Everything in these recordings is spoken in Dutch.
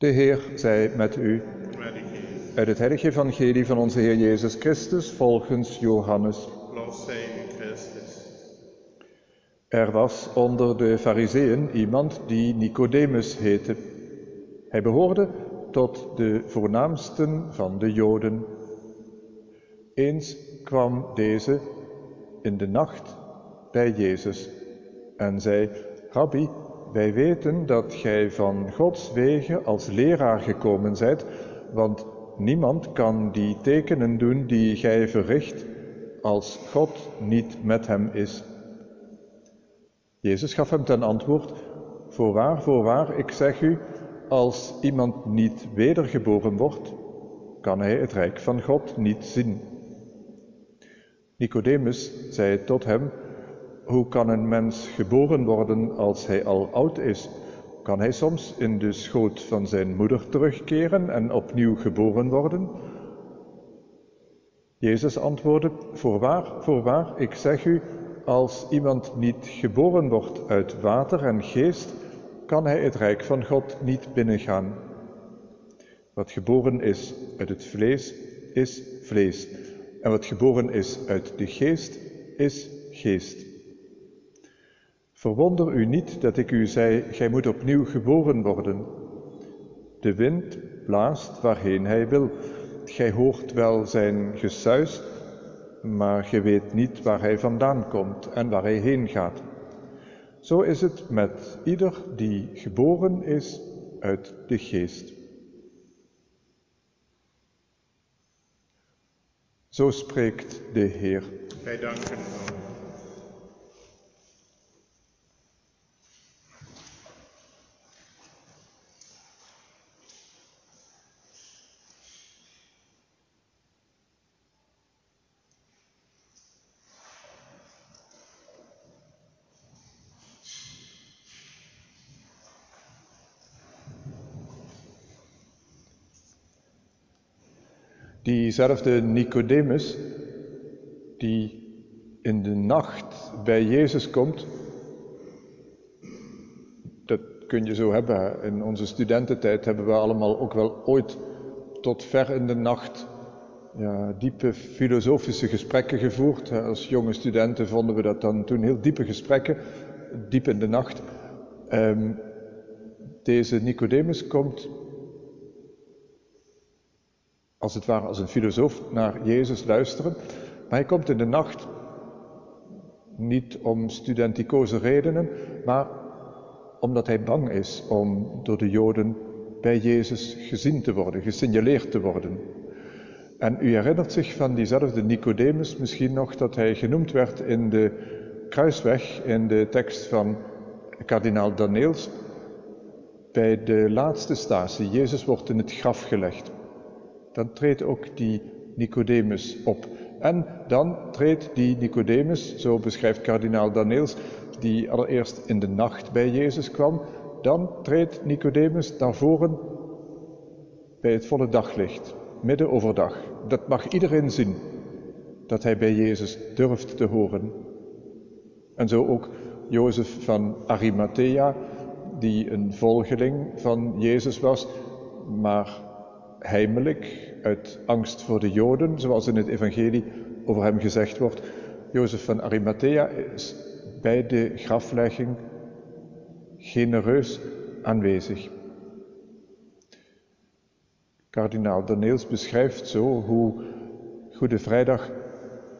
De Heer zij met u. Uit het heilige evangelie van onze Heer Jezus Christus volgens Johannes. Er was onder de Fariseeën iemand die Nicodemus heette. Hij behoorde tot de voornaamsten van de Joden. Eens kwam deze in de nacht bij Jezus en zei: Rabbi, wij weten dat gij van Gods wegen als leraar gekomen zijt, want niemand kan die tekenen doen die gij verricht als God niet met hem is. Jezus gaf hem ten antwoord: Voorwaar, voorwaar, ik zeg u, als iemand niet wedergeboren wordt, kan hij het rijk van God niet zien. Nicodemus zei tot hem: hoe kan een mens geboren worden als hij al oud is? Kan hij soms in de schoot van zijn moeder terugkeren en opnieuw geboren worden? Jezus antwoordde: Voorwaar, voorwaar, ik zeg u, als iemand niet geboren wordt uit water en geest, kan hij het rijk van God niet binnengaan. Wat geboren is uit het vlees, is vlees. En wat geboren is uit de geest, is geest. Verwonder u niet dat ik u zei, gij moet opnieuw geboren worden. De wind blaast waarheen hij wil. Gij hoort wel zijn gesuis, maar ge weet niet waar hij vandaan komt en waar hij heen gaat. Zo is het met ieder die geboren is uit de geest. Zo spreekt de Heer. Wij danken. Diezelfde Nicodemus, die in de nacht bij Jezus komt, dat kun je zo hebben. In onze studententijd hebben we allemaal ook wel ooit tot ver in de nacht ja, diepe filosofische gesprekken gevoerd. Als jonge studenten vonden we dat dan toen heel diepe gesprekken, diep in de nacht. Um, deze Nicodemus komt als het ware als een filosoof naar Jezus luisteren. Maar hij komt in de nacht niet om studenticoze redenen, maar omdat hij bang is om door de Joden bij Jezus gezien te worden, gesignaleerd te worden. En u herinnert zich van diezelfde Nicodemus misschien nog dat hij genoemd werd in de kruisweg, in de tekst van kardinaal Daneels, bij de laatste statie. Jezus wordt in het graf gelegd dan treedt ook die Nicodemus op. En dan treedt die Nicodemus, zo beschrijft kardinaal Daniels, die allereerst in de nacht bij Jezus kwam, dan treedt Nicodemus naar voren bij het volle daglicht, midden overdag. Dat mag iedereen zien, dat hij bij Jezus durft te horen. En zo ook Jozef van Arimathea, die een volgeling van Jezus was, maar heimelijk, uit angst voor de Joden, zoals in het Evangelie over hem gezegd wordt. Jozef van Arimathea is bij de graflegging genereus aanwezig. Kardinaal Daniels beschrijft zo hoe Goede Vrijdag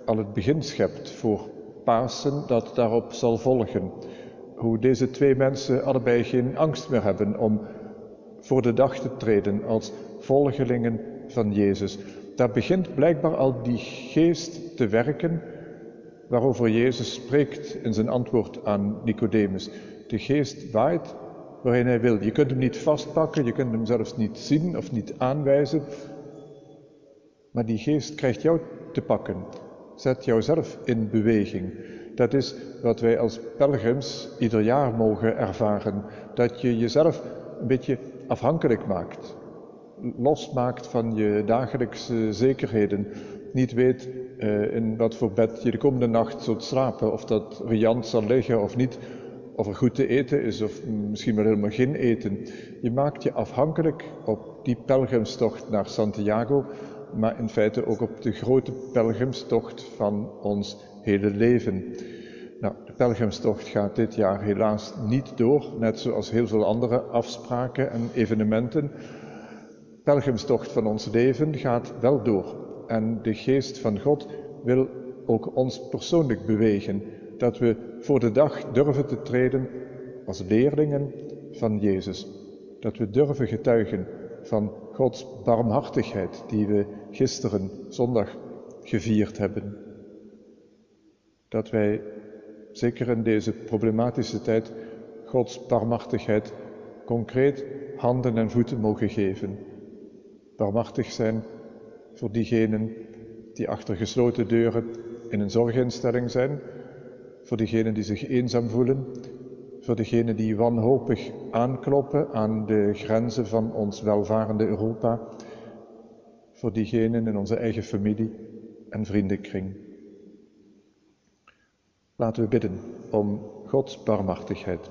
al het begin schept voor Pasen dat daarop zal volgen. Hoe deze twee mensen allebei geen angst meer hebben om voor de dag te treden als volgelingen van Jezus. Daar begint blijkbaar al die geest te werken waarover Jezus spreekt in zijn antwoord aan Nicodemus. De geest waait waarin hij wil. Je kunt hem niet vastpakken, je kunt hem zelfs niet zien of niet aanwijzen. Maar die geest krijgt jou te pakken, zet jouzelf in beweging. Dat is wat wij als pelgrims ieder jaar mogen ervaren. Dat je jezelf een beetje afhankelijk maakt losmaakt van je dagelijkse zekerheden. Niet weet uh, in wat voor bed je de komende nacht zult slapen, of dat riant zal liggen of niet. of er goed te eten is of misschien wel helemaal geen eten. Je maakt je afhankelijk op die pelgrimstocht naar Santiago, maar in feite ook op de grote pelgrimstocht van ons hele leven. Nou, de pelgrimstocht gaat dit jaar helaas niet door, net zoals heel veel andere afspraken en evenementen. De pelgrimstocht van ons leven gaat wel door. En de geest van God wil ook ons persoonlijk bewegen, dat we voor de dag durven te treden als leerlingen van Jezus. Dat we durven getuigen van Gods barmhartigheid die we gisteren zondag gevierd hebben. Dat wij zeker in deze problematische tijd, Gods barmhartigheid concreet handen en voeten mogen geven. Barmhartig zijn voor diegenen die achter gesloten deuren in een zorginstelling zijn, voor diegenen die zich eenzaam voelen, voor diegenen die wanhopig aankloppen aan de grenzen van ons welvarende Europa, voor diegenen in onze eigen familie en vriendenkring. Laten we bidden om Gods barmhartigheid.